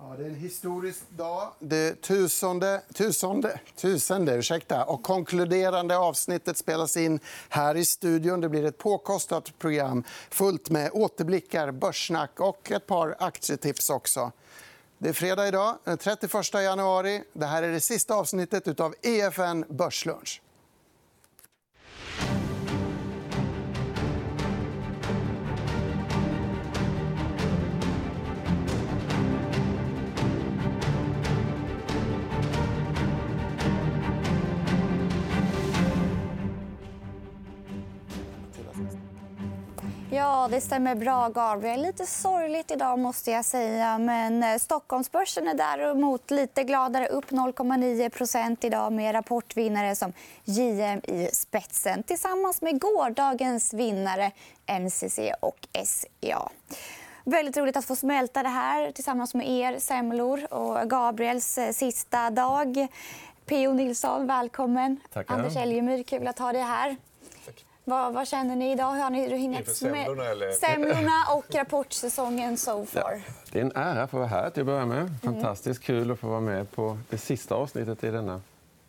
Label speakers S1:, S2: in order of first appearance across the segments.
S1: Ja, det är en historisk dag. Det tusende, tusende, tusende ursäkta, och konkluderande avsnittet spelas in här i studion. Det blir ett påkostat program fullt med återblickar, börssnack och ett par aktietips också. Det är fredag idag, den 31 januari. Det här är det sista avsnittet av EFN Börslunch.
S2: Ja, det stämmer bra, Gabriel. Lite sorgligt idag, måste jag säga. Men eh, Stockholmsbörsen är däremot lite gladare, upp 0,9% idag med rapportvinnare som JM i spetsen tillsammans med gårdagens vinnare MCC och SCA. Väldigt roligt att få smälta det här tillsammans med er semlor och Gabriels eh, sista dag. P.O. Nilsson, välkommen.
S3: Tackar.
S2: Anders Elgemyr, kul att ha dig här. Vad, vad känner ni idag? Hur har ni hunnit
S3: Inför semlorna, eller?
S2: semlorna och rapportsäsongen so far?
S3: Det är en ära att få vara här till att börja med. Fantastiskt kul att få vara med på det sista avsnittet i denna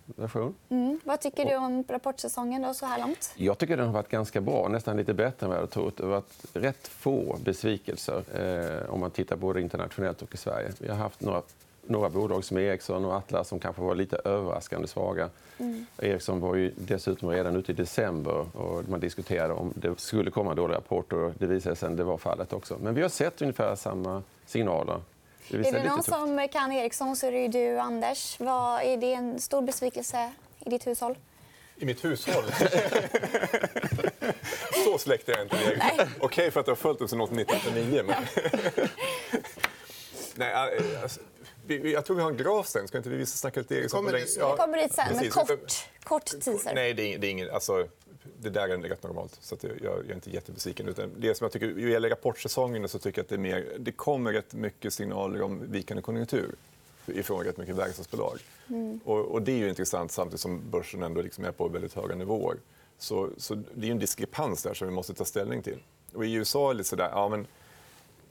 S3: version.
S2: Mm. Vad tycker du om rapportsäsongen då, så här långt?
S3: Jag tycker den har varit ganska bra, nästan lite bättre än vad jag hade trott. Det har varit rätt få besvikelser eh, om man tittar både internationellt och i Sverige. Vi har haft några, några bolag som Ericsson och Atlas som kanske var lite överraskande svaga.
S2: Mm.
S3: Ericsson var ju dessutom redan ute i december och man diskuterade om det skulle komma dåliga rapporter. Det visade sig att det var fallet också. Men vi har sett ungefär samma signaler. Det
S2: Är det någon som kan Ericsson så är det du, Anders. Vad, är det en stor besvikelse i ditt hushåll?
S4: I mitt hushåll? så släkt är jag inte. Okej för att jag har följt dem sedan 1999. Men... Nej, alltså, vi- jag tror vi har en graf sen. Ska inte vi snacka lite Eriksson?
S1: Kommer
S4: på
S1: dit.
S4: länge?
S2: Vi kommer dit sen, men
S4: precis.
S2: kort, kort teaser.
S4: Nej, det är, det är ingen... Alltså, det där är rätt normalt. Så jag, jag är inte jättebesviken. Utan det som jag tycker, vad gäller rapportsäsongen så tycker jag att det, är mer, det kommer rätt mycket signaler om vikande konjunktur ifrån rätt mycket verkstadsbolag. Och, och det är ju intressant samtidigt som börsen ändå liksom är på väldigt höga nivåer. Så, så det är en diskrepans där som vi måste ta ställning till. Och I USA är det lite sådär, ja, men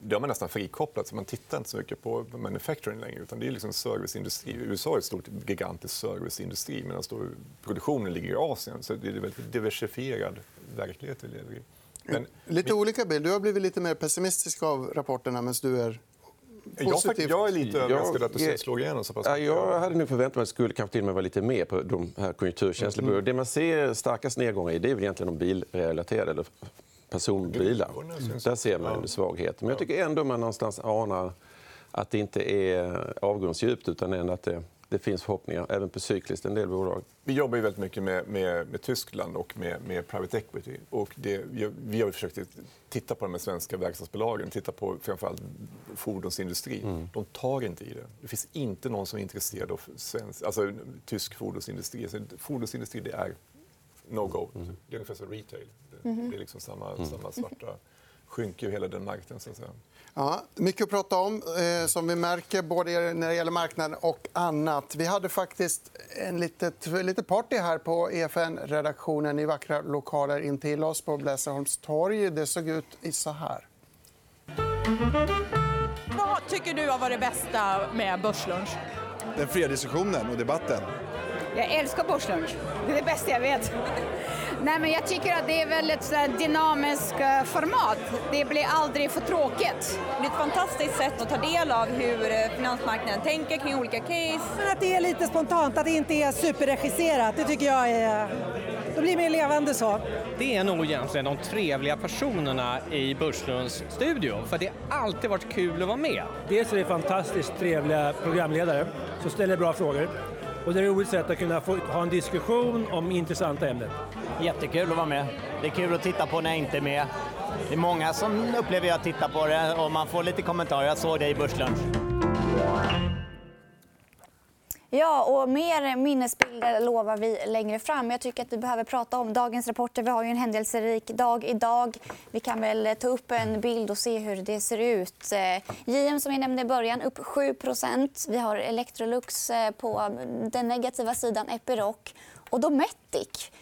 S4: det har man nästan frikopplat. Så man tittar inte så mycket på manufacturing längre. Utan det är liksom serviceindustri. USA är ett stort, gigantisk serviceindustri medan då produktionen ligger i Asien. Så det är en väldigt diversifierad verklighet vi lever i. Men
S1: Lite olika bild. Du har blivit lite mer pessimistisk av rapporterna medan du är
S4: jag,
S1: positiv.
S4: jag är lite
S3: Jag-
S4: överraskad att det slår igenom så pass mycket.
S3: jag hade nog förväntat mig att det skulle kanske till och med vara lite mer på de här konjunkturkänsliga bolagen. Det man ser starkast nedgångar i det är väl egentligen de bilrelaterade personbilar. Där ser man en svaghet. Men jag tycker ändå man någonstans anar att det inte är avgrundsdjupt utan ändå att det, det finns förhoppningar även på cykliskt en del bolag.
S4: Vi jobbar ju väldigt mycket med, med, med Tyskland och med, med private equity. Och det, vi, har försökt titta på de svenska verkstadsbolagen, titta på framförallt fordonsindustri. De tar inte i det. Det finns inte någon som är intresserad av svensk, alltså, tysk fordonsindustri. Fordonsindustri det är no-go. Det är ungefär som retail. Det, det är liksom samma, samma svarta skynke över hela den marknaden. Så att säga.
S1: Ja, mycket att prata om, eh, som vi märker, både när det gäller marknaden och annat. Vi hade faktiskt en litet, lite party här på EFN-redaktionen i vackra lokaler intill oss på Blässeholms torg. Det såg ut så här.
S5: Vad tycker du har varit det bästa med Börslunch?
S6: den fria diskussionen och debatten.
S7: Jag älskar Börslunch. Det är det bästa jag vet. Nej, men jag tycker att det är väldigt så dynamiskt eh, format. Det blir aldrig för tråkigt.
S8: Det är ett fantastiskt sätt att ta del av hur eh, finansmarknaden tänker kring olika case.
S9: Att det är lite spontant, att det inte är superregisserat. Det tycker jag är... Det blir mer levande så.
S10: Det är nog egentligen de trevliga personerna i Börslunds studio. För det har alltid varit kul att vara med.
S9: Dels är det fantastiskt trevliga programledare som ställer bra frågor. Och det är ett roligt sätt att kunna få ha en diskussion om intressanta ämnen.
S10: Jättekul att vara med. Det är kul att titta på när jag inte är med. Det är många som upplever att tittar på det och man får lite kommentarer. Jag såg det i Börslunch.
S2: Ja, och mer minnesbilder lovar vi längre fram. Jag tycker att vi behöver prata om dagens rapporter. Vi har ju en händelserik dag idag. Vi kan väl ta upp en bild och se hur det ser ut. Eh, JM som vi nämnde i början, upp 7% Vi har Electrolux eh, på den negativa sidan, Epiroc och Dometic.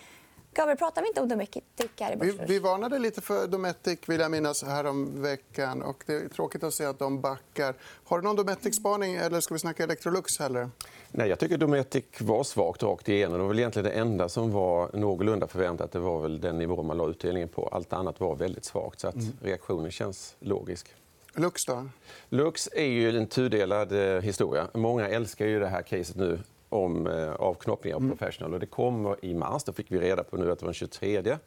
S2: Gabriel, pratar vi inte om Dometic här i
S1: Vi, vi varnade lite för Dometic vill jag minnas härom veckan. Och det är tråkigt att se att de backar. Har du någon Dometic-spaning eller ska vi snacka Electrolux hellre?
S3: Nej, jag tycker Dometic var svagt rakt igenom. Det var väl egentligen det enda som var någorlunda förväntat. Det var väl den nivå man la utdelningen på. Allt annat var väldigt svagt. Så att reaktionen känns logisk.
S1: Lux då?
S3: Lux är ju en tudelad eh, historia. Många älskar ju det här caset nu om eh, avknoppning av Professional. Och det kommer i mars. Då fick vi reda på nu att det var den 23.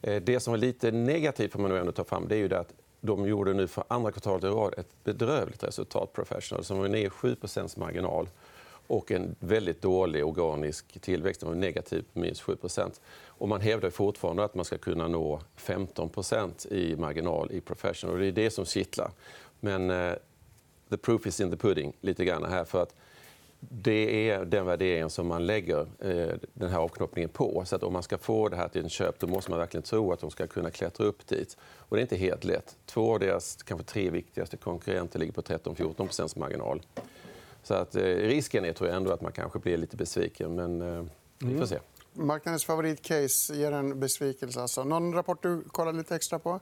S3: Eh, det som var lite negativt får man ändå ta fram det är ju det att de gjorde nu för andra kvartalet i rad ett bedrövligt resultat, Professional, som var ner 7 marginal och en väldigt dålig organisk tillväxt. Den var negativ på minus 7 och Man hävdar fortfarande att man ska kunna nå 15% i marginal i Professional. Och det är det som kittlar. Men eh, the proof is in the pudding. lite grann här. För att det är den värderingen som man lägger eh, den här avknoppningen på. Så att om man ska få det här till en köp då måste man verkligen tro att de ska kunna klättra upp dit. Och det är inte helt lätt. Två av deras kanske tre viktigaste konkurrenter ligger på 13-14% marginal. Så att, eh, risken är tror jag ändå att man kanske blir lite besviken. Men eh, vi får se.
S1: Marknadens favoritcase ger en besvikelse. Alltså. Någon rapport du kollar lite extra på?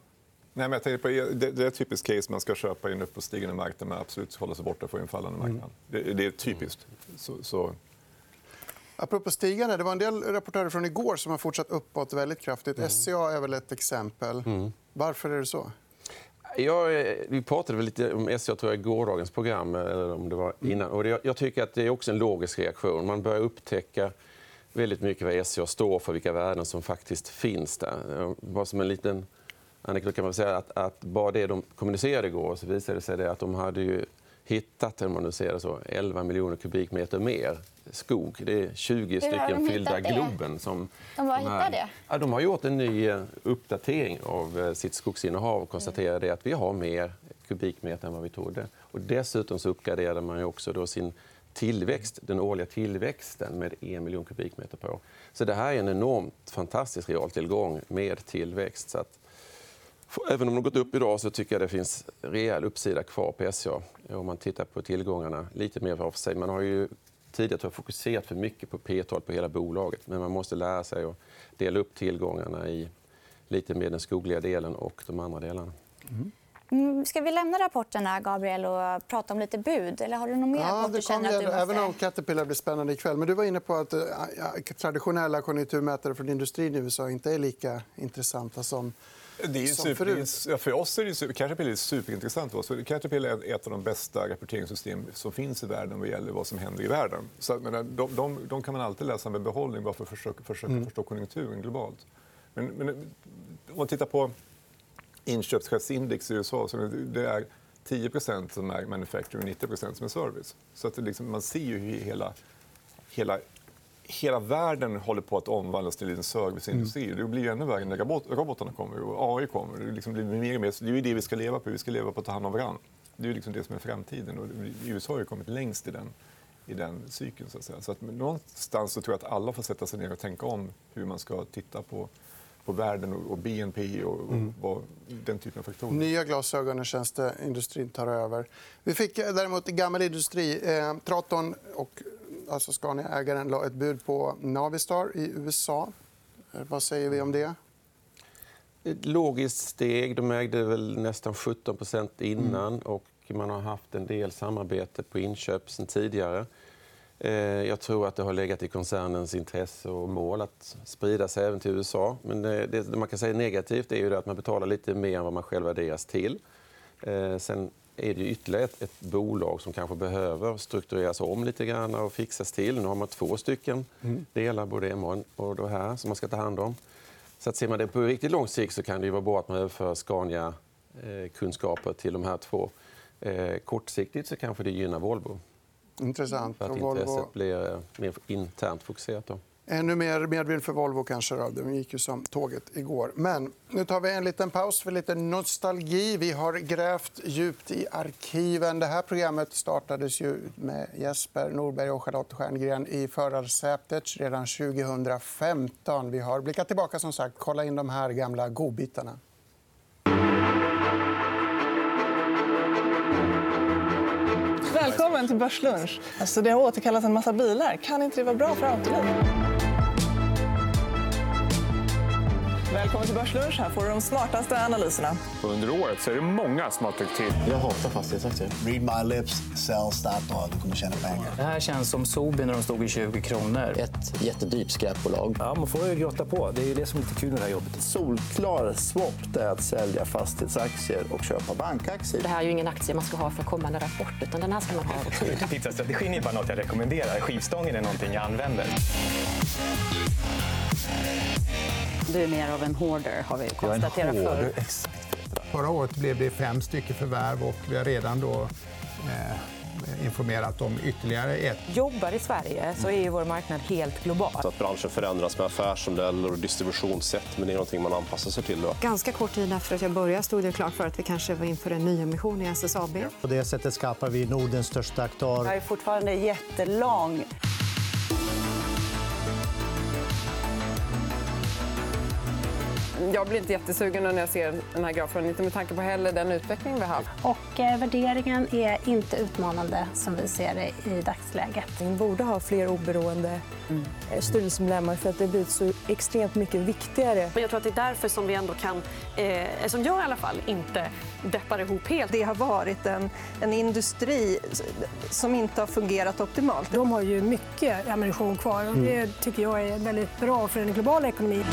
S4: Nej, men jag tänker på, det, det är ett typiskt case man ska köpa i en uppåtstigande marknad men absolut hålla sig borta från en fallande marknad. Det, det är typiskt. Så, så...
S1: Apropå stigande, det var en del rapportörer från igår som har fortsatt uppåt väldigt kraftigt. SCA är väl ett exempel. Varför är det så?
S3: Jag, eh, vi pratade väl lite om SCA tror jag, i gårdagens program. Eller om det var innan. Och det, jag tycker att det är också en logisk reaktion. Man börjar upptäcka väldigt mycket vad SCA står för, vilka värden som faktiskt finns där. Bara som en liten anekdot kan man säga att, att bara det de kommunicerade igår så visade det sig det att de hade ju hittat om man det så, 11 miljoner kubikmeter mer skog. Det är 20
S2: har
S3: stycken
S2: de
S3: fyllda
S2: det?
S3: Globen. Som
S2: De bara
S3: här-
S2: hittar det?
S3: Ja, de har gjort en ny eh, uppdatering av eh, sitt skogsinnehav och konstaterar det att vi har mer kubikmeter än vad vi trodde. Och dessutom så uppgraderade man också då sin tillväxt, den årliga tillväxten med en miljon kubikmeter per år. Så det här är en enormt fantastisk realtillgång med tillväxt. Så att, även om de gått upp idag så tycker jag det finns rejäl uppsida kvar på SCA. Om man tittar på tillgångarna lite mer för sig. Man har ju tidigare fokuserat för mycket på P-tal på hela bolaget. Men man måste lära sig att dela upp tillgångarna i lite mer den skogliga delen och de andra delarna.
S2: Mm, Ska vi lämna rapporterna, Gabriel, och prata om lite bud? Eller har du någon mer
S1: Ja, det kom
S2: känner att du måste...
S1: Även om Caterpillar blir spännande ikväll. Men du var inne på att eh, traditionella konjunkturmätare från industrin i USA inte är lika intressanta som,
S4: Det är super, för oss är det super, Caterpillar är superintressant. för oss. Caterpillar är ett av de bästa rapporteringssystem som finns i världen vad gäller vad som händer i världen. Så, men, de, de, de kan man alltid läsa med behållning bara för att försöka, försöka
S1: Mm.
S4: förstå konjunkturen globalt. Men, men om man tittar på inköpschefsindex i USA så det är 10% som är manufacturing och 90% som är service. Så att liksom, man ser ju hur hela, hela, hela världen håller på att omvandlas till en serviceindustri. Det blir ännu värre när robot, robotarna kommer och AI kommer. Det, liksom blir mer och mer, det är det vi ska leva på. Vi ska leva på att ta hand om varandra. Det är liksom det som är framtiden. Och USA har ju kommit längst i den, i den cykeln. Så att säga. Så att någonstans så tror jag att alla får sätta sig ner och tänka om hur man ska titta på på världen och- och BNP och, och vad, den typen av faktorer.
S1: Nya glasögon när tjänsteindustrin tar över. Vi fick eh, däremot gammal industri. Eh, Traton och alltså Scania-ägaren la ett bud på Navistar i USA. Eh, Vad säger vi om det?
S3: Ett logiskt steg. De ägde väl nästan 17% innan och man har haft en del samarbete på inköp sen tidigare. Eh, Jag tror att det har legat i koncernens intresse och mål att sprida sig även till USA. Men det, man kan säga negativt är ju att man betalar lite mer än vad man själv värderas till. Eh, Sen är det ytterligare ett, ett bolag som kanske behöver struktureras om lite grann och fixas till. Nu har man två stycken delar, både MA och det här, som man ska ta hand om. Så att ser man det på riktigt lång sikt så kan det vara bra att man överför Scania-kunskaper till de här två. Eh, Kortsiktigt så kanske det gynnar Volvo.
S1: Intressant.
S3: För att intresset
S1: Volvo...
S3: blir eh, mer internt fokuserat. Då.
S1: Ännu mer medvind för Volvo kanske. Då. De gick ju som tåget igår. Men nu tar vi en liten paus för lite nostalgi. Vi har grävt djupt i arkiven. Det här programmet startades ju med Jesper Norberg och Charlotte Stjerngren i förarsätet redan 2015. Vi har blickat tillbaka. som sagt. Kolla in de här gamla godbitarna.
S11: Välkommen till Börslunch. Alltså, det har återkallat en massa bilar. Kan inte det vara bra för autolivet? Välkommen till Börslunch. Här får du de smartaste analyserna.
S4: Under året så är det många som har tyckt till.
S12: Jag hatar fastighetsaktier. Read my lips, sell Statoil. Du kommer tjäna pengar.
S13: Det här känns som Sobi när de stod i 20 kronor.
S12: Ett jättedyrt skräpbolag.
S9: Ja, man får ju grotta på. Det är ju det som är lite kul med det här jobbet.
S14: Solklar swap är att sälja fastighetsaktier och köpa bankaktier.
S15: Det här är ju ingen aktie man ska ha för kommande rapport, utan den här ska man ha över tid.
S16: Pizzastrategin är bara något jag rekommenderar. Skivstången är någonting jag använder.
S17: Du är mer av en hoarder, har vi konstaterat förr.
S18: Förra året blev det fem stycken förvärv och vi har redan då, eh, informerat om ytterligare ett.
S19: Jobbar i Sverige så är ju vår marknad helt global.
S20: Så att branschen förändras med affärsmodeller och distributionssätt, men det är någonting man anpassar sig till. Då.
S21: Ganska kort tid efter att jag började stod det klart för att vi kanske var inför en nyemission i SSAB.
S22: På det sättet skapar vi Nordens största aktör.
S17: Jag är fortfarande jättelång.
S23: Jag blir inte jättesugen när jag ser den här grafen, inte med tanke på heller den utveckling vi har haft.
S24: Och eh, värderingen är inte utmanande som vi ser det i dagsläget.
S25: Vi borde ha fler oberoende mm. styrelsemedlemmar för att det blir så extremt mycket viktigare.
S26: Men jag tror att det är därför som vi ändå kan, eh, som jag i alla fall, inte deppar ihop helt.
S27: Det har varit en, en industri som inte har fungerat optimalt.
S28: De har ju mycket ammunition kvar och det tycker jag är väldigt bra för den globala ekonomin.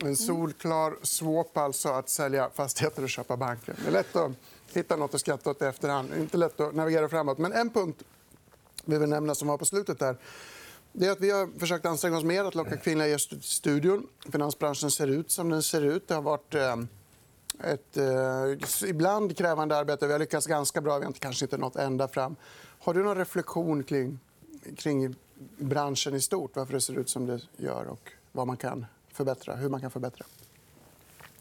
S1: Mm, en solklar swap alltså att sälja fastigheter och köpa banker. Det är lätt att hitta nåt att skratta åt i efterhand. Det är inte lätt att navigera framåt. Men en punkt vi vill nämna som var på slutet där. Det är att vi har försökt anstränga oss mer att locka kvinnliga gäster till studion. Finansbranschen ser ut som den ser ut. Det har varit eh, ett eh, ibland krävande arbete. Vi har lyckats ganska bra. Vi har kanske inte nått ända fram. Har du någon reflektion kring, kring branschen i stort? Varför det ser ut som det gör och vad man kan förbättra, hur man kan förbättra?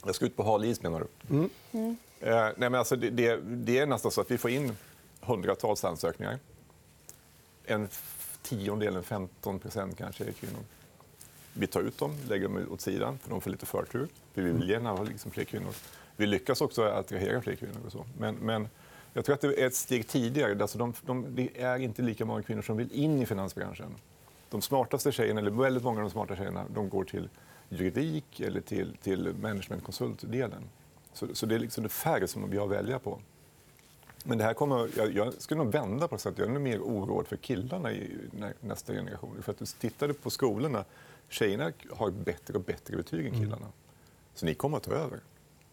S4: Jag ska ut på hal is, menar du?
S1: Mm.
S4: Mm. Eh, nej, men alltså, det, det, det, är nästan så att vi får in hundratals ansökningar. En tiondel, en 15 procent kanske, är kvinnor. Vi tar ut dem, lägger dem åt sidan, för de får lite förtur. Vi vill gärna ha liksom fler kvinnor. Vi lyckas också attrahera fler kvinnor. Och så. Men, men jag tror att det är ett steg tidigare. Alltså de, de, det är inte lika många kvinnor som vill in i finansbranschen. De smartaste tjejerna, eller väldigt många av de smarta tjejerna, de går till juridik eller till, till managementkonsultdelen. Så, så det är liksom det färre som vi har att välja på. Men det här kommer, jag, jag skulle nog vända på det. Så att jag är mer oroad för killarna i nästa generation. För att du tittade på skolorna, tjejerna har bättre och bättre betyg än killarna. Så ni kommer att ta över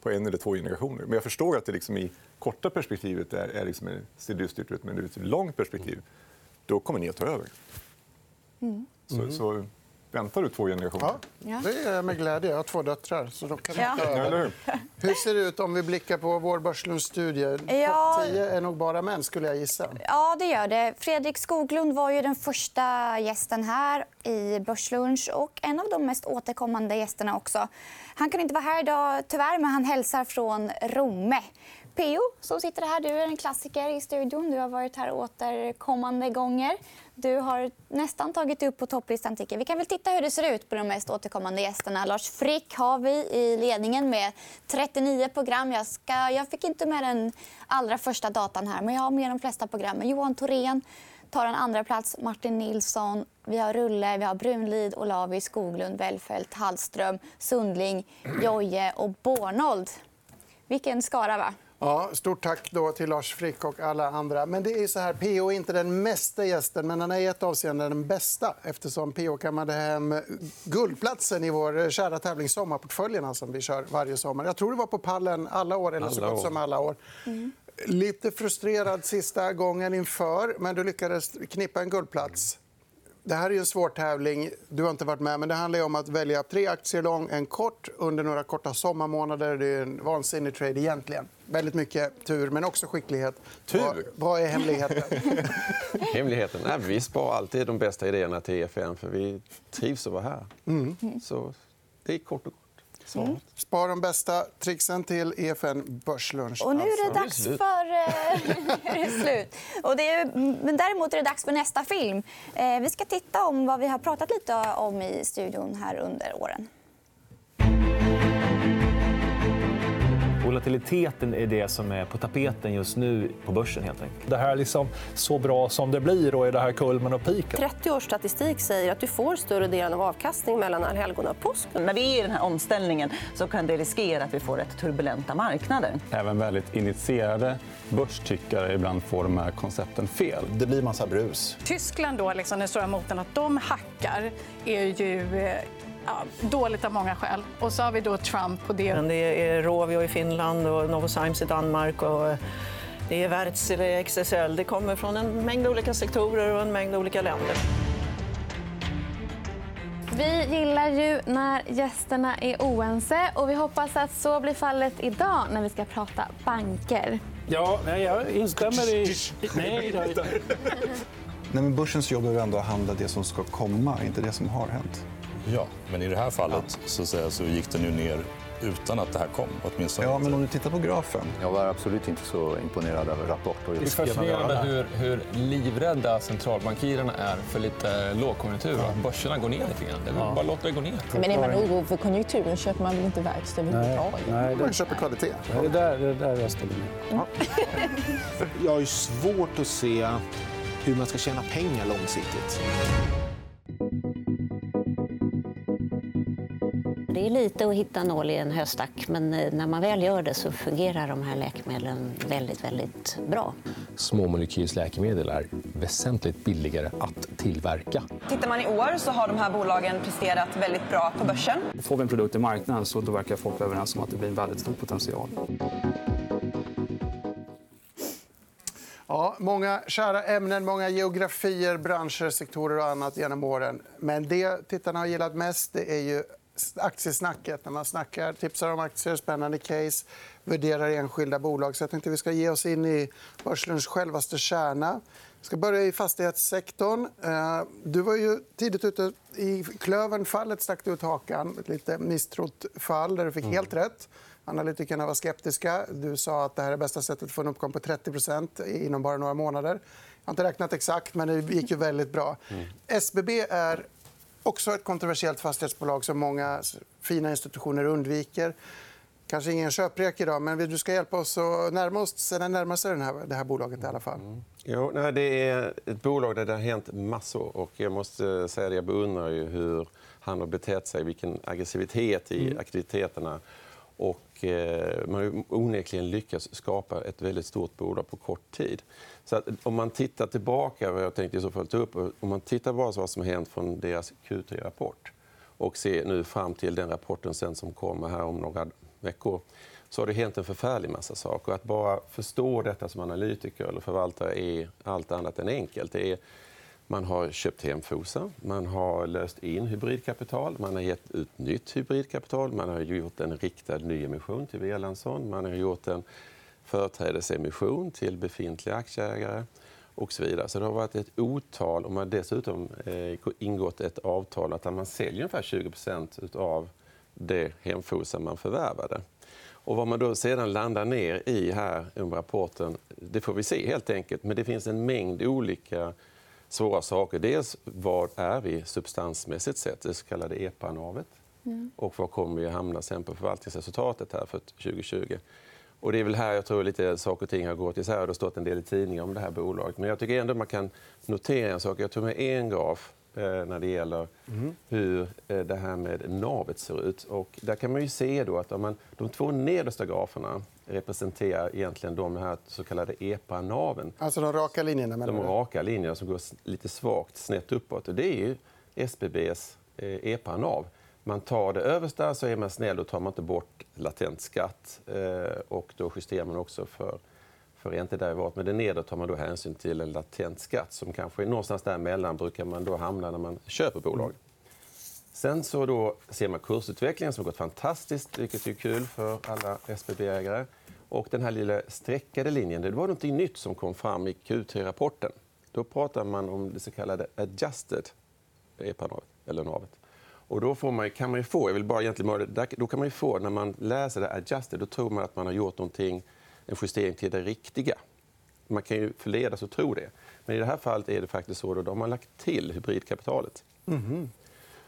S4: på en eller två generationer. Men jag förstår att det liksom i korta perspektivet är, är liksom, ser dystert ut, men ur ett långt perspektiv då kommer ni att ta över. Mm. Så, så, väntar du två generationer?
S1: Ja, det är med glädje. Jag har två döttrar. Så de kan
S2: Ja.
S1: Hur ser det ut om vi blickar på vår Börslunds-studie?
S2: Ja.
S1: Topp 10 är nog bara män, skulle jag gissa.
S2: Ja, det gör det. Fredrik Skoglund var ju den första gästen här i Börslunch och en av de mest återkommande gästerna också. Han kan inte vara här idag, tyvärr, men han hälsar från Romme. Peo, som sitter här, du är en klassiker i studion. Du har varit här återkommande gånger. Du har nästan tagit upp på topplistan. Tycker. Vi kan väl titta hur det ser ut på de mest återkommande gästerna. Lars Frick har vi i ledningen med 39 program. Jag, ska, jag fick inte med den allra första datan här, men jag har med de flesta programmen. Johan Thorén tar en andra plats. Martin Nilsson, vi har Rulle, vi har Brunlid, Olavi, Skoglund, Wellfelt, Hallström, Sundling, Joje och Bornold. Vilken skara, va?
S1: Ja, stort tack då till Lars Frick och alla andra. Men det är så här, PO är inte den mesta gästen, men han är i ett avseende den bästa eftersom PO kammade hem guldplatsen i vår kära tävling Sommarportföljerna som vi kör varje sommar. Jag tror det var på pallen alla år, eller så gott som alla år. Lite frustrerad sista gången inför, men du lyckades knippa en guldplats. Det här är en svår tävling. Du har inte varit med, men det handlar om att välja tre aktier lång, en kort under några korta sommarmånader. Det är en vansinnig trade egentligen. Väldigt mycket tur, men också skicklighet.
S3: Tur?
S1: Vad, vad är hemligheten?
S3: Hemligheten? Nej, vi sparar alltid de bästa idéerna till EFN för vi trivs att vara här.
S1: Mm.
S3: Så det är kort och.
S1: Mm. Spara de bästa tricksen till EFN Börslunch.
S2: Och nu är det
S1: alltså.
S2: dags för... eh, är det slut. Och det är, men däremot är det dags för nästa film. Eh, vi ska titta om vad vi har pratat lite om i studion här under åren.
S29: Volatiliteten är det som är på tapeten just nu på börsen. helt enkelt.
S30: Det här är liksom så bra som det blir och är det här kulmen och piken.
S26: 30 års statistik säger att du får större delen av avkastning mellan allhelgona och påsk.
S17: När vi är i den här omställningen så kan det riskera att vi får rätt turbulenta marknader.
S31: Även väldigt initierade börstyckare ibland får de här koncepten fel.
S32: Det blir massa brus.
S28: Tyskland, då, liksom, den stora motorn, att de hackar är ju eh, ja, dåligt av många skäl. Och så har vi då Trump på det.
S17: Men det är Rovio i Finland och Novozymes i Danmark. Och det är Wärtsilä, XSL. Det kommer från en mängd olika sektorer och en mängd olika länder.
S33: Vi gillar ju när gästerna är oense och vi hoppas att så blir fallet idag när vi ska prata banker.
S9: Ja, nej, jag instämmer i... Nej, då.
S32: Nej, men börsens jobb är ändå att handla det som ska komma, inte det som har hänt.
S34: Ja, men i det här fallet så, att säga, så gick den ju ner utan att det här kom. Åtminstone.
S32: Ja, men om du tittar på grafen.
S14: Jag var absolut inte så imponerad över rapporten.
S35: Det är fascinerande hur, hur livrädda centralbankirerna är för lite lågkonjunktur. Ja. Börserna går ner lite grann. Det ja. bara låta det gå ner.
S25: Men är man orolig för konjunkturen köper man väl inte verkstad överhuvudtaget?
S32: Nej, man köper kvalitet.
S9: Det är där, det är där jag ställer mig. Ja.
S34: jag har svårt att se hur man ska tjäna pengar långsiktigt.
S36: Det är lite att hitta nål i en höstack, men eh, när man väl gör det så fungerar de här läkemedlen väldigt, väldigt bra.
S34: Småmolekylsläkemedel är väsentligt billigare att tillverka.
S27: Tittar man i år så har de här bolagen presterat väldigt bra på börsen.
S31: Får vi en produkt i marknaden så då verkar folk överens om att det blir en väldigt stor potential.
S1: Ja, många kära ämnen, många geografier, branscher, sektorer och annat genom åren. Men det tittarna har gillat mest det är ju aktiesnacket. När man snackar, tipsar om aktier, spännande case, värderar enskilda bolag. Så jag tänkte vi ska ge oss in i börslunch självaste kärna. Vi ska börja i fastighetssektorn. Eh, du var ju tidigt ute. I Klövern-fallet stack du ut hakan. Ett lite misstrott fall där du fick helt rätt. Analytikerna var skeptiska. Du sa att det här är bästa sättet att få en uppgång på 30% inom bara några månader. Jag har inte räknat exakt, men det gick ju väldigt bra. Mm. SBB är också ett kontroversiellt fastighetsbolag som många fina institutioner undviker. Kanske ingen köprek idag, men du ska hjälpa oss att närma oss, närma sig den här, det här bolaget. i alla fall. Mm.
S3: Jo, nej, det är ett bolag där det har hänt massor. Och jag måste säga att jag beundrar ju hur han har betett sig, vilken aggressivitet i mm. aktiviteterna. Och, eh, man har onekligen lyckats skapa ett väldigt stort bolag på kort tid. Så att, om man tittar tillbaka, vad jag tänkte i så fall ta upp, om man tittar bara vad som har hänt från deras Q3-rapport och ser nu fram till den rapporten sen som kommer här om några veckor så har det hänt en förfärlig massa saker. Att bara förstå detta som analytiker eller förvaltare är allt annat än enkelt. Det är man har köpt hem FOSA, man har löst in hybridkapital, man har gett ut nytt hybridkapital, man har gjort en riktad nyemission till Erlandsson, man har gjort en företrädesemission till befintliga aktieägare och så vidare. Så det har varit ett otal och man har dessutom eh, ingått ett avtal att man säljer ungefär 20% av det hemfosa man förvärvade. Och vad man då sedan landar ner i här under rapporten, det får vi se helt enkelt. Men det finns en mängd olika svåra saker. Dels vad är vi substansmässigt sett, det så kallade EPA-navet. Mm. Och var kommer vi att hamna sen på förvaltningsresultatet här för 2020? Och det är väl här jag tror lite saker och ting har gått isär. Det har stått en del i tidningar om det här bolaget. Men jag tycker ändå man kan notera en sak. Jag tog med en graf eh, när det gäller mm. hur eh, det här med navet ser ut. Och där kan man ju se då att om man, de två nedersta graferna representerar egentligen de här så kallade EPA-naven.
S1: Alltså de raka linjerna?
S3: De raka linjerna som går lite svagt snett uppåt. Och det är ju SBBs EPA-nav. Man tar det översta så är man snäll Då tar man inte bort latent skatt. Eh, och då justerar man också för, för räntederivat. Men det nedre tar man då hänsyn till en latent skatt som kanske är någonstans däremellan brukar man då hamna när man köper bolag. Sen så då ser man kursutvecklingen som har gått fantastiskt, vilket är kul för alla SBB-ägare. Och den här lilla streckade linjen, det var något nytt som kom fram i Q3-rapporten. Då pratar man om det så kallade adjusted EPA-navet, eller navet. Och då får man, kan man få, jag vill bara egentligen, då kan man få, när man läser det adjusted, då tror man att man har gjort någonting, en justering till det riktiga. Man kan ju förledas att tro det. Men i det här fallet är det faktiskt så att de har lagt till hybridkapitalet. Mm.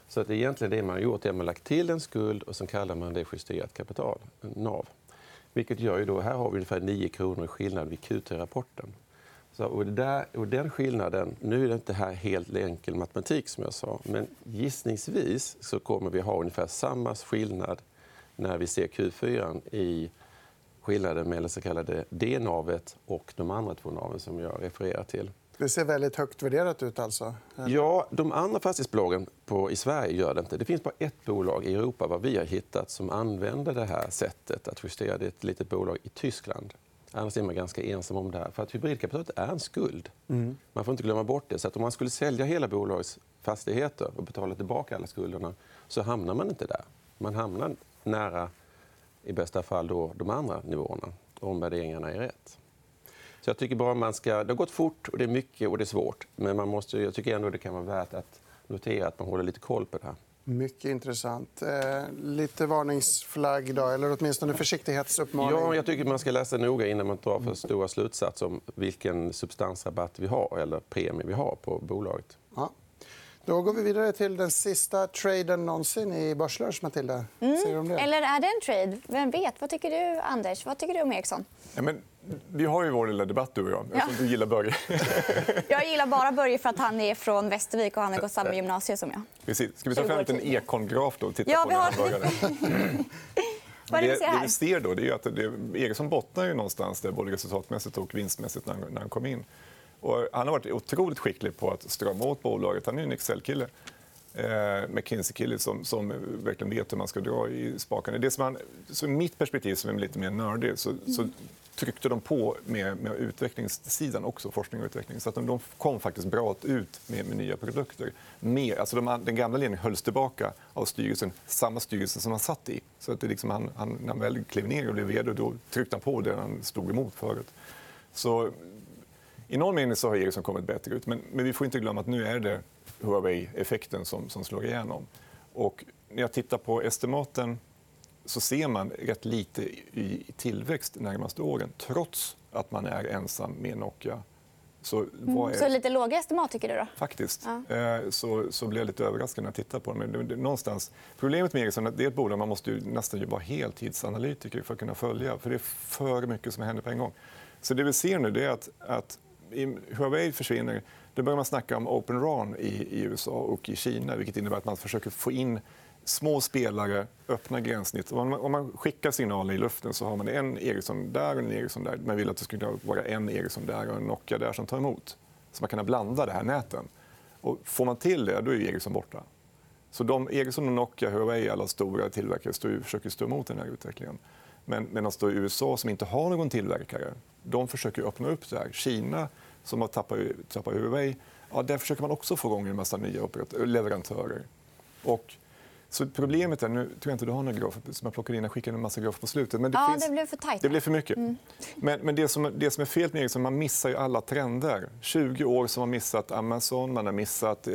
S3: Så att egentligen det man har gjort, är att man lagt till en skuld och sen kallar man det justerat kapital, NAV. Vilket gör ju då, här har vi ungefär 9 kronor i skillnad vid Q3-rapporten. Så, och, där, och den skillnaden, nu är det inte här helt enkel matematik som jag sa, men gissningsvis så kommer vi ha ungefär samma skillnad när vi ser Q4 i skillnaden mellan så kallade D-navet och de andra två naven som jag refererar till.
S1: Det ser väldigt högt värderat ut. alltså.
S3: Ja, de andra fastighetsbolagen på, i Sverige gör det inte. Det finns bara ett bolag i Europa vad vi har hittat som använder det här sättet att justera. Det är ett litet bolag i Tyskland. Annars är man ganska ensam om det här. För att hybridkapitalet är en skuld.
S1: Mm.
S3: Man får inte glömma bort det. Så att om man skulle sälja hela bolagets fastigheter och betala tillbaka alla skulderna så hamnar man inte där. Man hamnar nära, i bästa fall, då, de andra nivåerna om värderingarna är rätt. Så jag tycker bara man ska... Det har gått fort, och det är mycket och det är svårt. Men man måste, jag tycker ändå det kan vara värt att notera att man håller lite koll på det här.
S1: Mycket intressant. Eh, lite varningsflagg, då, eller åtminstone försiktighetsuppmaning.
S3: Ja, jag tycker man ska läsa noga innan man drar för stora slutsatser om vilken substansrabatt vi har eller premie vi har på bolaget.
S1: Ja. Då går vi vidare till den sista traden någonsin i Börslunch, Matilda. Det?
S2: Eller är det en trade? Vem vet? Vad tycker du, Anders? Vad tycker du om Ericsson?
S4: Ja, men, vi har ju vår lilla debatt, du och jag. Eftersom du gillar Börje.
S2: Jag gillar bara Börje för att han är från Västervik och han har gått samma gymnasium som jag.
S4: Precis. Ska vi ta fram en ekon-graf då och titta
S2: Ja,
S4: på
S2: vi har-? Vad är det
S4: det vi ser då det är att det, bottnar ju någonstans där både resultatmässigt och vinstmässigt när, han- när han kom in. Och han har varit otroligt skicklig på att strama åt bolaget. Han är ju en Excel-kille. Eh, McKinsey-kille som, som verkligen vet hur man ska dra i spakarna. Det som han, så mitt perspektiv, som är lite mer nördig, så, så tryckte de på med, med utvecklingssidan också, forskning och utveckling. Så att de, de kom faktiskt bra ut med, med nya produkter. Mer, alltså de, den gamla ledningen hölls tillbaka av styrelsen, samma styrelse som han satt i. Så att det liksom han, han, när han väl klev ner och blev vd, då tryckte han på det han stod emot förut. Så i någon mening så har Ericsson kommit bättre ut. Men, men vi får inte glömma att nu är det Huawei-effekten som, som slår igenom. Och när jag tittar på estimaten så ser man rätt lite i tillväxt de närmaste åren trots att man är ensam med Nokia. Så vad är...
S2: Så lite låga estimat, tycker du? då?
S4: Faktiskt.
S2: Ja.
S4: Eh, Så, så blev jag lite överraskad när jag tittade på det, någonstans, problemet med Ericsson är att det är ett bolag man måste ju nästan vara heltidsanalytiker för att kunna följa. För det är för mycket som händer på en gång. Så det vi ser nu är att, att Huawei försvinner. Då börjar man snacka om Open RAN i, i USA och i Kina. vilket innebär att man försöker få in små spelare, öppna gränssnitt. Om man, om man skickar signaler i luften så har man en Ericsson där och en Ericsson där. Man vill att det ska vara en Ericsson där och en Nokia där som tar emot. Så man kan blanda det här näten. Och får man till det, då är Ericsson borta. Så de, Ericsson, och Nokia, Huawei, alla stora tillverkare står, försöker stå emot den här utvecklingen. Men medan då USA, som inte har någon tillverkare, de försöker öppna upp det här. Kina, som har tappat, tappat Huawei, ja, där försöker man också få igång en massa nya leverantörer. Och, så problemet är, nu tror jag inte du har några grafer som jag plockade in, jag skickade en massa grafer på slutet. Men det,
S2: Ja,
S4: finns,
S2: det blev för tajt.
S4: det blev för mycket.
S2: Mm.
S4: Men, men det, som, det som är fel med Ericsson, man missar ju alla trender. 20 år som har missat Amazon, man har missat eh,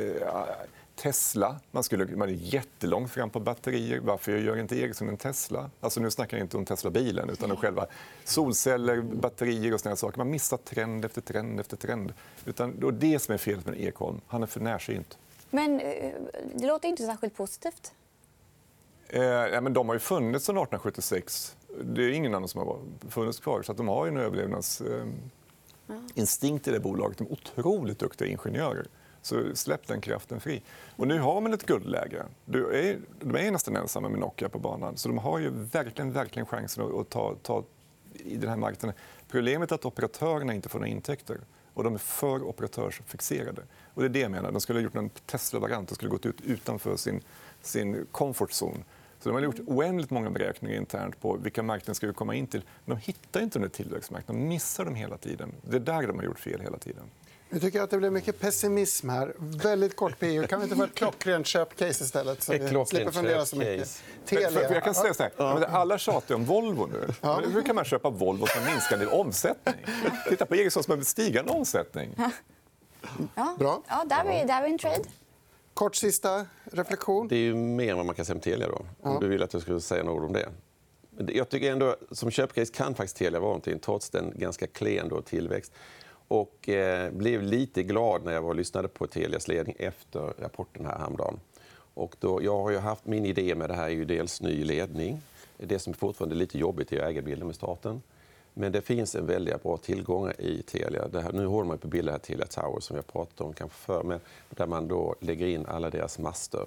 S4: Tesla. Man, skulle, man är jättelångt fram på batterier. Varför gör inte Ericsson en Tesla? Alltså, nu snackar jag inte om Tesla-bilen, utan om själva solceller, batterier och såna saker. Man missar trend efter trend efter trend. Utan, och det som är felet med Ekholm. Han är för närsynt.
S2: Men eh, det låter inte särskilt positivt.
S4: Eh, men de har ju funnits sedan 1876. Det är ingen annan som har funnits kvar. Så de har ju en överlevnadsinstinkt i det bolaget. De är otroligt duktiga ingenjörer. Så släpp den kraften fri. Och nu har man ett guldläge. Du är, de är nästan ensamma med Nokia på banan. Så de har ju verkligen, verkligen chansen att, ta, ta i den här marknaden. Problemet är att operatörerna inte får några intäkter. Och de är för operatörsfixerade. Och det är det jag menar. De skulle ha gjort en Tesla-variant. De skulle ha gått ut utanför sin, sin comfort zone. Så de har gjort oändligt många beräkningar internt på vilka marknader ska vi komma in till. Men de hittar inte den tillväxtmarknaden. De missar dem hela tiden. Det är där de har gjort fel hela tiden.
S1: Nu tycker jag att det blev mycket pessimism här. Väldigt kort PU. Kan vi inte få ett klockrent köpcase istället? Så vi slipper fundera så mycket.
S4: för jag kan säga så här, alla tjatar om Volvo nu. Hur kan man köpa Volvo som minskande omsättning? Titta på Ericsson som har stigande omsättning.
S2: Ja.
S1: Bra.
S2: Ja, där har vi, där har vi en trade.
S1: Kort sista reflektion.
S3: Det är ju mer än vad man kan säga om Telia. Då.
S1: Ja.
S3: Om du vill att jag skulle säga några ord om det. Jag tycker ändå, som köpcase kan faktiskt Telia vara någonting, trots den ganska klen då, tillväxt. Och eh, blev lite glad när jag var och lyssnade på Telias ledning efter rapporten här häromdagen. Och då, jag har ju haft min idé med det här är ju dels ny ledning. Det som fortfarande är lite jobbigt är ägarbilden med staten. Men det finns en väldigt bra tillgång i Telia. Det här, nu håller man på att bilda här Telia Tower som jag pratat om kanske för, men där man då lägger in alla deras master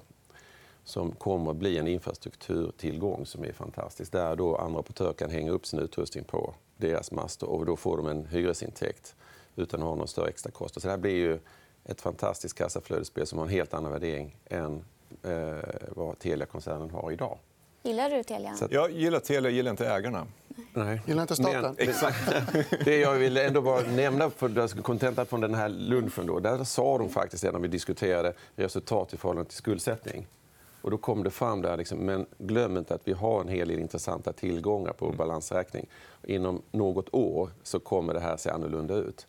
S3: som kommer att bli en infrastrukturtillgång som är fantastisk. Där då andra operatörer kan hänga upp sin utrustning på deras master och då får de en hyresintäkt utan att ha någon större extra kostnad. Så det här blir ju ett fantastiskt kassaflödesspel som har en helt annan värdering än eh, vad Telia-koncernen har idag.
S2: Gillar du Telia?
S4: Jag gillar Telia, jag gillar inte ägarna.
S3: Nej.
S1: Gillar inte staten?
S3: Men, exakt. Det jag vill ändå bara nämna, för kontentan från den här lunchen, då, där sa de faktiskt när vi diskuterade resultat i förhållande till skuldsättning. Och då kom det fram där, liksom, men glöm inte att vi har en hel del intressanta tillgångar på balansräkning. Inom något år så kommer det här se annorlunda ut.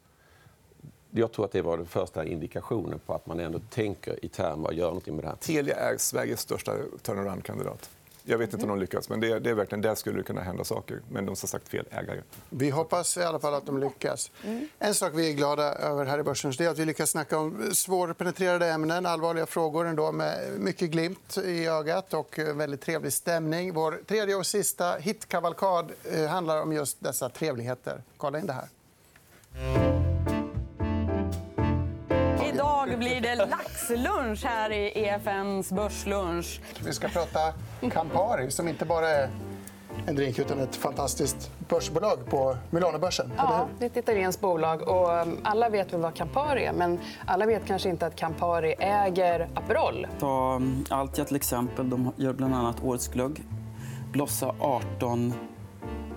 S3: Jag tror att det var den första indikationen på att man ändå tänker i termer och gör något med det här.
S4: Telia är Sveriges största turnaround-kandidat. Jag vet inte om de lyckas, men det är, det är verkligen där skulle det kunna hända saker. Men de har sagt fel ägare.
S1: Vi hoppas i alla fall att de lyckas. En sak vi är glada över här i börsen är att vi lyckas snacka om svårpenetrerade ämnen, allvarliga frågor ändå, med mycket glimt i ögat och väldigt trevlig stämning. Vår tredje och sista hitkavalkad eh, handlar om just dessa trevligheter. Kolla in det här.
S37: Idag blir det laxlunch här i EFNs börslunch.
S1: Vi ska prata Campari, som inte bara är en drink utan ett fantastiskt börsbolag på Milanobörsen.
S28: Ja, det är ett italienskt bolag. Och um, alla vet väl vad Campari är, men alla vet kanske inte att Campari äger Aperol.
S38: Ta um, Altia till exempel. De gör bland annat årets glögg. Blossa 18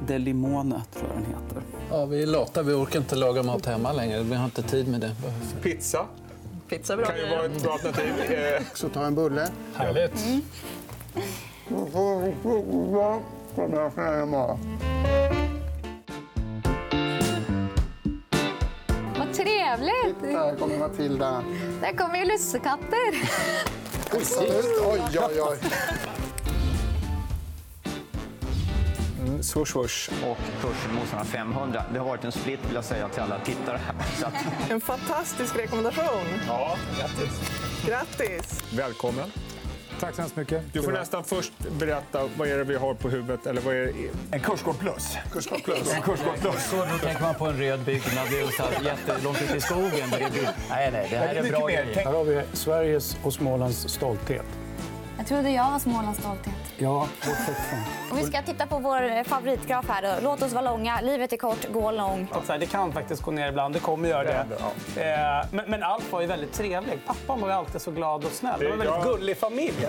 S38: De Limone, tror jag den heter.
S39: Ja, vi är lata. Vi orkar inte laga mat hemma längre. Vi har inte tid med det.
S40: Pizza
S28: Pizza bra
S40: kan ju vara ett bra alternativ. Eh,
S1: Så ta en bulle.
S39: Härligt.
S1: Mm.
S2: Vad trevligt!
S1: Där kommer Matilda.
S2: Där kommer ju lussekatter.
S1: Oj, oj, oj.
S40: Swoosh, swoosh.
S41: och kursen motsvarar 500. Det har varit en split vill jag säga till alla tittare. Att...
S27: En fantastisk rekommendation.
S40: Ja, grattis.
S27: Grattis!
S40: Välkommen.
S39: Tack så hemskt mycket.
S40: Du får nästan först berätta vad är det vi har på huvudet. Eller vad är det?
S39: En kursgård plus.
S1: Kursgård plus.
S39: En kursgård plus.
S29: Så då tänker man på en röd byggnad det är så här jättelångt ute i skogen. Nej, nej, det här är bra grejer.
S39: Här har vi Sveriges och Smålands stolthet.
S2: Jag trodde jag var Smålands stolthet.
S39: Ja.
S2: Och vi ska titta på vår favoritgraf här. Då. Låt oss vara långa. Livet är kort, gå
S42: här, det kan faktiskt gå ner ibland. Det kommer göra det. Eh, men, men allt var ju väldigt trevligt. Pappan var alltid så glad och snäll. Det var en väldigt gullig familj.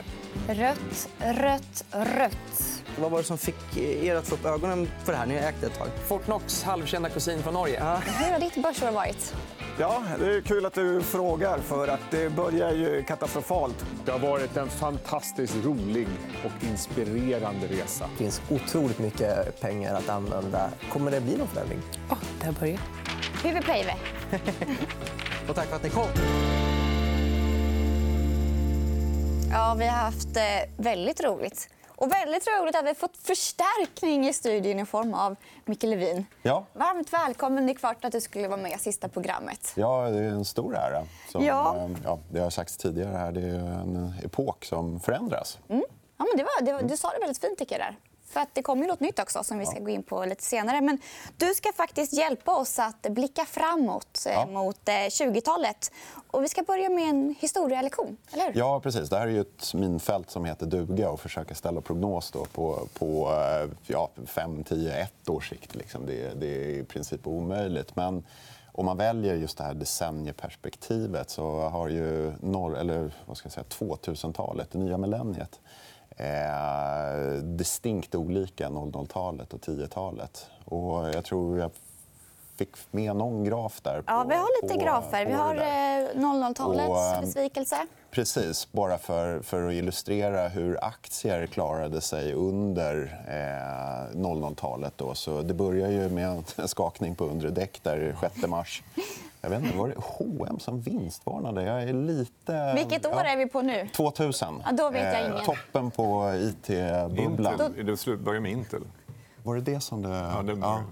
S2: Rött, rött, rött.
S43: Vad var det som fick er att få upp ögonen för det här? Ni har ägt det ett tag.
S42: Fortnocks halvkända kusin från Norge.
S2: Hur har ditt börsår varit?
S40: Ja, det är kul att du frågar, för att det börjar ju katastrofalt. Det har varit en fantastiskt rolig och inspirerande resa.
S43: Det finns otroligt mycket pengar att använda. Kommer det bli någon förändring?
S28: Oh, där börjar.
S2: Pave.
S43: Och tack för att ni kom.
S2: Ja, vi har haft eh, väldigt roligt. Och väldigt roligt att vi fått förstärkning i studion i form av Micke Levin.
S44: Ja.
S2: Varmt välkommen. Det är klart att du skulle vara med i sista programmet.
S44: ja, det är en stor ära. Som,
S2: Ja.
S44: eh, Ja, det har sagts tidigare här, det är en epok som förändras.
S2: Mm. Ja, men det var, det var, du sa det väldigt fint. Tycker jag, där. För att det kommer ju något nytt också som vi ska gå in på lite senare. Men du ska faktiskt hjälpa oss att blicka framåt eh,
S44: Ja.
S2: mot eh, 20-talet. Och vi ska börja med en historielektion, eller hur?
S44: Ja, precis. Det här är ju ett minfält som heter duga och försöka ställa prognos då på, på eh, ja, 5, 10, 1 års sikt. Liksom. Det, det är i princip omöjligt. Men om man väljer just det här decennieperspektivet så har ju norr, eller, vad ska jag säga, 2000-talet, det nya millenniet eh, distinkt olika 00-talet och 10-talet. Och jag tror jag fick med någon graf där. På,
S2: Ja, vi har lite
S44: på-
S2: grafer. Vi
S44: på
S2: har
S44: där.
S2: eh, 00-talets
S44: Och, eh,
S2: besvikelse.
S44: Precis, bara för, för att illustrera hur aktier klarade sig under eh, 00-talet. Då. Så det börjar ju med en skakning på undre däck där 6 mars. Jag vet inte, var det H&M som vinstvarnade? Jag är lite...
S2: Vilket år är vi på nu?
S44: 2000.
S2: Ja, då vet jag ingen.
S44: toppen på it-bubblan.
S4: Det börjar med Intel.
S44: Var det det som det...
S4: Ja, det
S44: ja.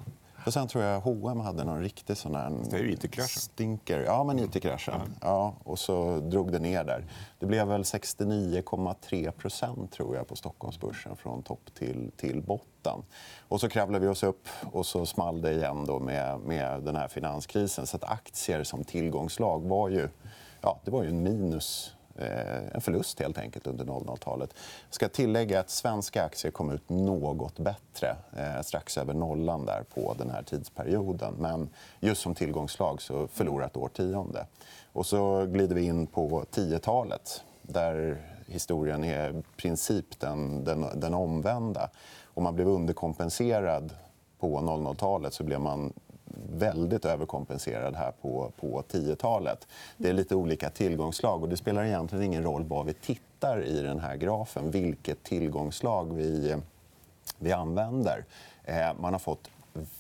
S44: Och sen tror jag H&M hade någon riktig sån här...
S4: Det är ju IT-kraschen.
S44: Stinker. Ja, men IT-kraschen. Ja, och så drog det ner där. Det blev väl 69,3 procent tror jag på Stockholmsbörsen från topp till, till botten. Och så kravlade vi oss upp och så small det igen då med, med den här finanskrisen. Så att aktier som tillgångslag var ju, ja, det var ju en minus Eh, en förlust helt enkelt under 00-talet. Jag ska tillägga att svenska aktier kom ut något bättre, eh, strax över nollan där på den här tidsperioden. Men just som tillgångslag så förlorat årtionde. Och så glider vi in på 10-talet där historien är i princip den, den, den omvända. Om man blev underkompenserad på 00-talet så blev man väldigt överkompenserad här på, på 10-talet. Det är lite olika tillgångslag och det spelar egentligen ingen roll var vi tittar i den här grafen, vilket tillgångslag vi, vi använder. Eh, man har fått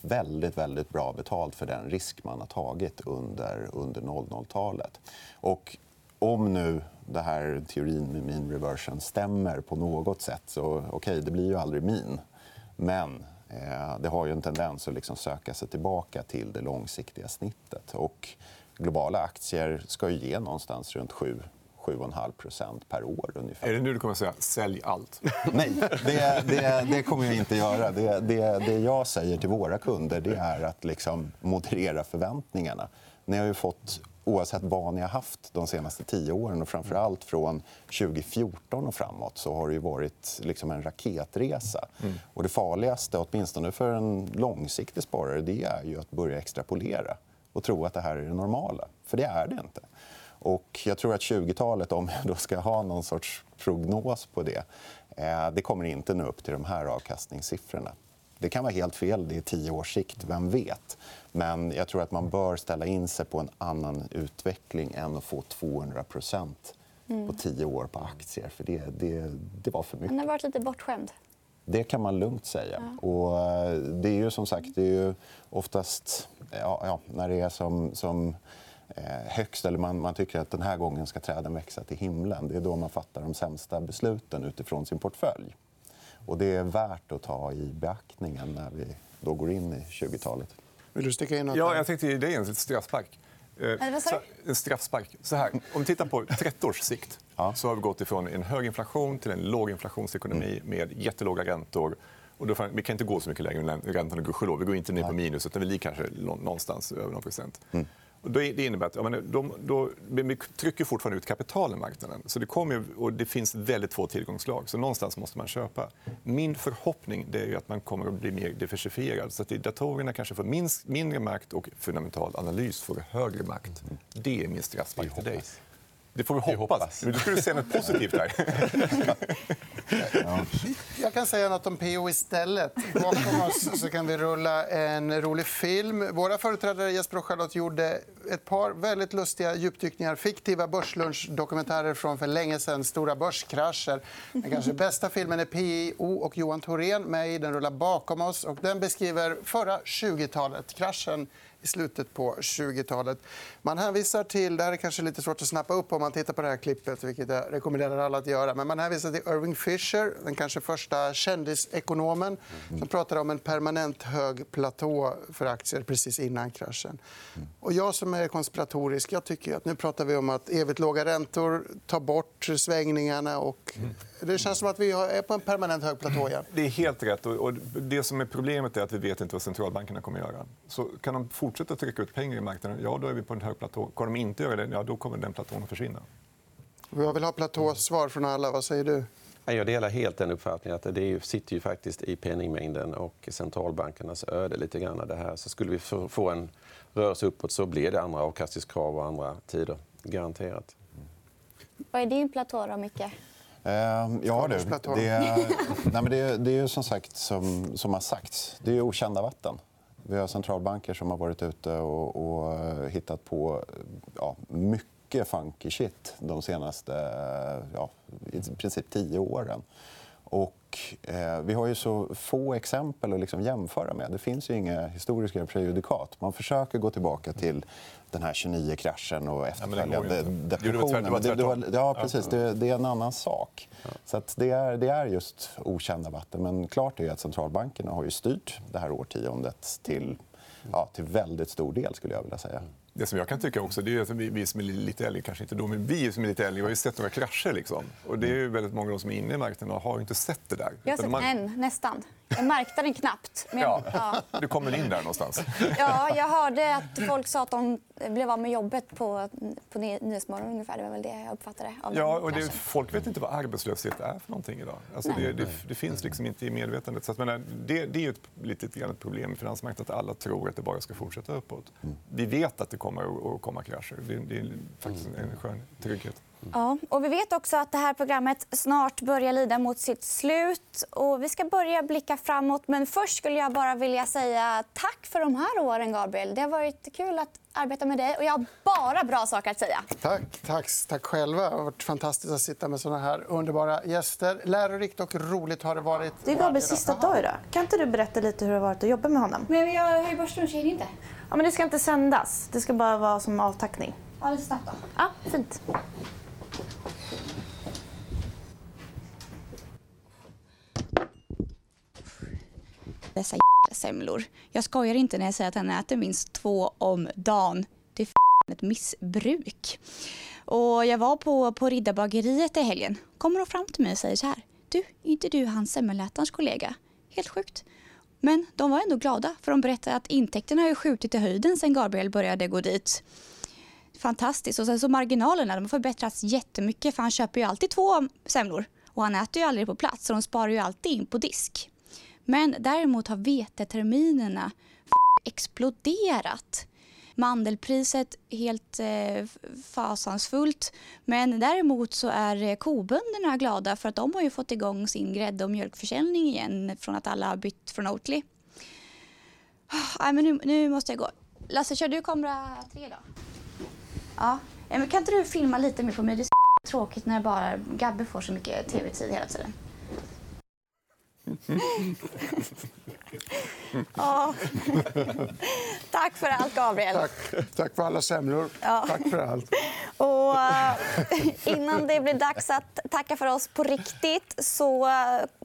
S44: väldigt, väldigt bra betalt för den risk man har tagit under, under 00-talet. Och om nu det här teorin med mean reversion stämmer på något sätt så okay, det blir ju aldrig min. Men det har ju en tendens att liksom söka sig tillbaka till det långsiktiga snittet. Och globala aktier ska ju ge någonstans runt 7 7,5% per år. ungefär.
S4: Är det nu du kommer att säga sälj allt?
S44: Nej, det, det, det kommer jag inte göra. Det, det, det jag säger till våra kunder det är att liksom moderera förväntningarna. Ni har ju fått oavsett vad ni har haft de senaste tio åren och framför allt från 2014 och framåt så har det varit liksom en raketresa.
S4: Mm.
S44: Och det farligaste, åtminstone för en långsiktig sparare, det är ju att börja extrapolera och tro att det här är det normala. För det är det inte. Och jag tror att 20-talet, om jag då ska ha någon sorts prognos på det eh, det kommer inte nå upp till de här avkastningssiffrorna. Det kan vara helt fel, det är tio års sikt, vem vet? Men jag tror att man bör ställa in sig på en annan utveckling än att få 200
S2: Mm.
S44: på tio år på aktier. För det, det, det var för mycket.
S2: Han har varit lite bortskämd.
S44: Det kan man lugnt säga. Och eh, det är ju som sagt det är ju oftast ja, ja, när det är som, som eh, högst eller man, man tycker att den här gången ska träden växa till himlen. Det är då man fattar de sämsta besluten utifrån sin portfölj. Och det är värt att ta i beaktningen när vi då går in i 20-talet.
S1: Vill du sticka in något?
S4: Ja, jag tänkte ge dig en straffspark. Eh, En straffspark. Så här, om vi tittar på 30 års sikt så har vi gått ifrån en hög inflation till en låg inflationsekonomi med jättelåga räntor. Och då, vi kan inte gå så mycket lägre än räntorna, gudskelov. Vi går inte ner på minus, utan vi ligger kanske nå- någonstans över någon procent. Då, det innebär att ja, men de, då, vi trycker fortfarande ut kapital i marknaden. Så det, kommer, och det finns väldigt få tillgångslag. Så någonstans måste man köpa. Min förhoppning är att man kommer att bli mer diversifierad. Så att datorerna kanske får minst, mindre makt och fundamental analys får högre makt. Det är min straffspark till dig. Det får vi hoppas. Men du skulle säga något positivt där.
S1: Jag kan säga något om PO istället. Bakom oss så kan vi rulla en rolig film. Våra företrädare Jesper och Charlotte gjorde ett par väldigt lustiga djupdykningar. Fiktiva börslunchdokumentärer från för länge sedan. Stora börskrascher. Den kanske bästa filmen är PO och Johan Thorén med i. Den rullar bakom oss. Och den beskriver förra 20-talet. Kraschen i slutet på 20-talet. Man hänvisar till, det här är kanske lite svårt att snappa upp om man tittar på det här klippet, vilket jag rekommenderar alla att göra. Men man hänvisar till Irving Fisher, den kanske första kändisekonomen som pratade om en permanent hög platå för aktier precis innan kraschen. Och jag som är konspiratorisk, jag tycker att nu pratar vi om att evigt låga räntor tar bort svängningarna och det känns som att vi är på en permanent hög platå igen.
S4: Det är helt rätt. Och- det som är problemet är att vi vet inte vad centralbankerna kommer att göra. Så kan de fortsätta trycka ut pengar i marknaden, ja, då är vi på en hög platå. Kan de inte göra det, ja, då kommer den platån att försvinna.
S1: Jag vill ha platåsvar från alla. Vad säger du?
S3: Jag delar helt den uppfattningen. att Det sitter ju faktiskt i penningmängden och centralbankernas öde. lite grann det här. Så skulle vi få få en rörelse uppåt så blir det andra avkastningskrav och andra tider. Garanterat.
S2: Vad är din platå då, Micke?
S44: Eh, ja, du. Det, nej, men det, är- det är ju som sagt som, som har sagts. Det är okända vatten. Vi har centralbanker som har varit ute och, och eh, hittat på ja, mycket funky shit de senaste eh, ja, i princip tio åren. Och, eh, vi har ju så få exempel att liksom jämföra med. Det finns ju inga historiska prejudikat. Man försöker gå tillbaka till den här 29-kraschen och efterföljande.
S4: Det
S44: depressionen.
S4: tvärt- det var.
S44: Ja, precis. Det, det är en annan sak. Så det, är, det är just okända vatten. Men klart är att centralbankerna har ju styrt det här årtiondet till ja, till väldigt stor del, skulle jag vilja säga.
S4: Det som jag kan tycka också, det är att vi, vi som är lite äldre, kanske inte då, men vi som är lite äldre, har ju sett några krascher. Liksom. Och det är ju väldigt många av de som är inne i marknaden och har inte sett det där.
S2: Jag har sett
S4: man-
S2: en, nästan. Jag märkte den knappt. Men
S4: Ja,
S2: ja.
S4: du kommer in där någonstans.
S2: Ja, jag hörde att folk sa att de blev av med jobbet på, på Ny- Nyhetsmorgon ungefär. Det var väl det jag uppfattade. Av
S4: Ja, och det, folk vet inte vad arbetslöshet är för någonting idag. Alltså
S2: Nej.
S4: det, det, det finns liksom inte i medvetandet. Så att, men, det, det är ju ett litet grann ett problem i finansmarknaden att alla tror att det bara ska fortsätta uppåt. Vi vet att det kommer att- komma krascher. Det, det är faktiskt en, en skön trygghet.
S2: Ja, och vi vet också att det här programmet snart börjar lida mot sitt slut. Och vi ska börja blicka framåt. Men först skulle jag bara vilja säga tack för de här åren, Gabriel. Det har varit kul att arbeta med dig. Och jag har bara bra saker att säga.
S1: Tack, tack, tack själva. Det har varit fantastiskt att sitta med såna här underbara gäster. Lärorikt och roligt har det varit.
S45: Det är Gabriels sista dag idag. Kan inte du berätta lite hur det har varit att jobba med honom?
S2: Men jag har ju börslunch, hinner inte.
S45: Ja, men det ska inte sändas. Det ska bara vara som avtackning.
S2: Ja, lite snabbt då.
S45: Ja, fint.
S46: Dessa semlor. Jag skojar inte när jag säger att han äter minst två om dagen. Det är ett missbruk. Och jag var på, på Riddarbageriet i helgen. Kommer de fram till mig och säger så här. Du, är inte du han semmelätarens kollega? Helt sjukt. Men de var ändå glada för de berättade att intäkterna har skjutit i höjden sen Gabriel började gå dit. Fantastiskt. Och sen så marginalerna, de har förbättrats jättemycket för han köper ju alltid två semlor. Och han äter ju aldrig på plats så de sparar ju alltid in på disk. Men däremot har veteterminerna exploderat. Mandelpriset helt eh, fasansfullt. Men däremot så är eh, kobönderna glada för att de har ju fått igång sin grädde och mjölkförsäljning igen från att alla har bytt från Oatly. Ah, men nu, nu måste jag gå. Lasse, kör du kamera tre då? Ja. Men kan inte du filma lite mer på mig? Det är så tråkigt när bara Gabbe får så mycket tv-tid hela tiden.
S2: Ja. Tack för allt, Gabriel.
S1: Tack, tack för alla semlor.
S2: Ja.
S1: Tack för allt.
S2: Och eh, innan det blir dags att tacka för oss på riktigt så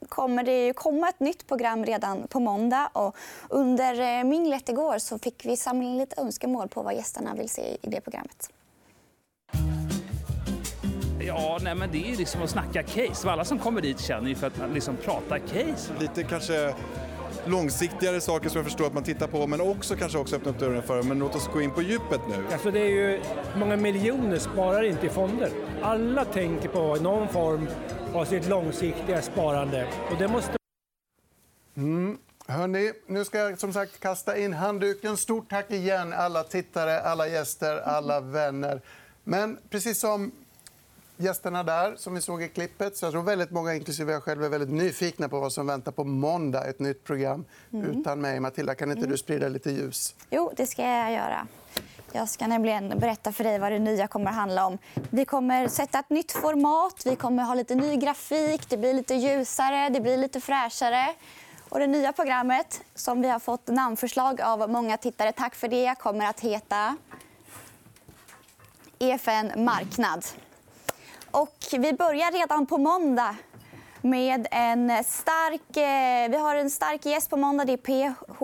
S2: kommer det komma ett nytt program redan på måndag. Och under eh, minglet igår så fick vi samla in lite önskemål på vad gästerna vill se i det programmet.
S47: Ja, nej, men det är liksom att snacka case. Alla som kommer dit känner ju för att liksom pratar case.
S48: Lite kanske långsiktigare saker som jag förstår att man tittar på men också kanske också öppna upp dörren för. Men låt oss gå in på djupet nu.
S9: Alltså det är ju, många miljoner sparar inte i fonder. Alla tänker på någon form av sitt långsiktiga sparande. Och det måste
S1: Mm. Hörrni, nu ska jag som sagt kasta in handduken. Stort tack igen alla tittare, alla gäster, alla vänner. Men precis som gästerna där som vi såg i klippet så jag tror väldigt många, inklusive jag själv, är väldigt nyfikna på vad som väntar på måndag. Ett nytt program
S2: Mm.
S1: utan mig. Matilda, kan inte du sprida lite ljus?
S2: Jo, det ska jag göra. Jag ska nämligen berätta för dig vad det nya kommer att handla om. Vi kommer sätta ett nytt format, vi kommer ha lite ny grafik, det blir lite ljusare, det blir lite fräschare. Och det nya programmet, som vi har fått namnförslag av många tittare, tack för det, kommer att heta EFN Marknad. Och vi börjar redan på måndag med en stark, eh, vi har en stark gäst på måndag. Det är PH,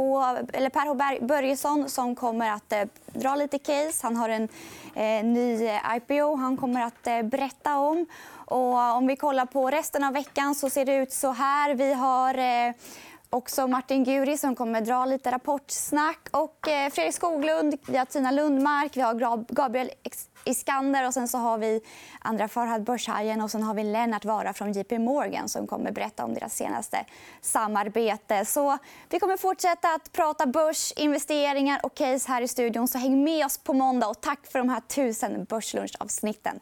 S2: eller Per H. Börjesson som kommer att eh, dra lite case. Han har en eh, ny IPO han kommer att eh, berätta om. Och om vi kollar på resten av veckan så ser det ut så här. Vi har eh, också Martin Guri som kommer att dra lite rapportsnack. Och eh, Fredrik Skoglund, vi har Tina Lundmark, vi har Gabriel Ex- Iskander och sen så har vi andra Farhad Börshajen och sen har vi Lennart Vara från JP Morgan som kommer berätta om deras senaste samarbete. Så vi kommer fortsätta att prata börs, investeringar och case här i studion. Så häng med oss på måndag och tack för de här tusen börslunchavsnitten.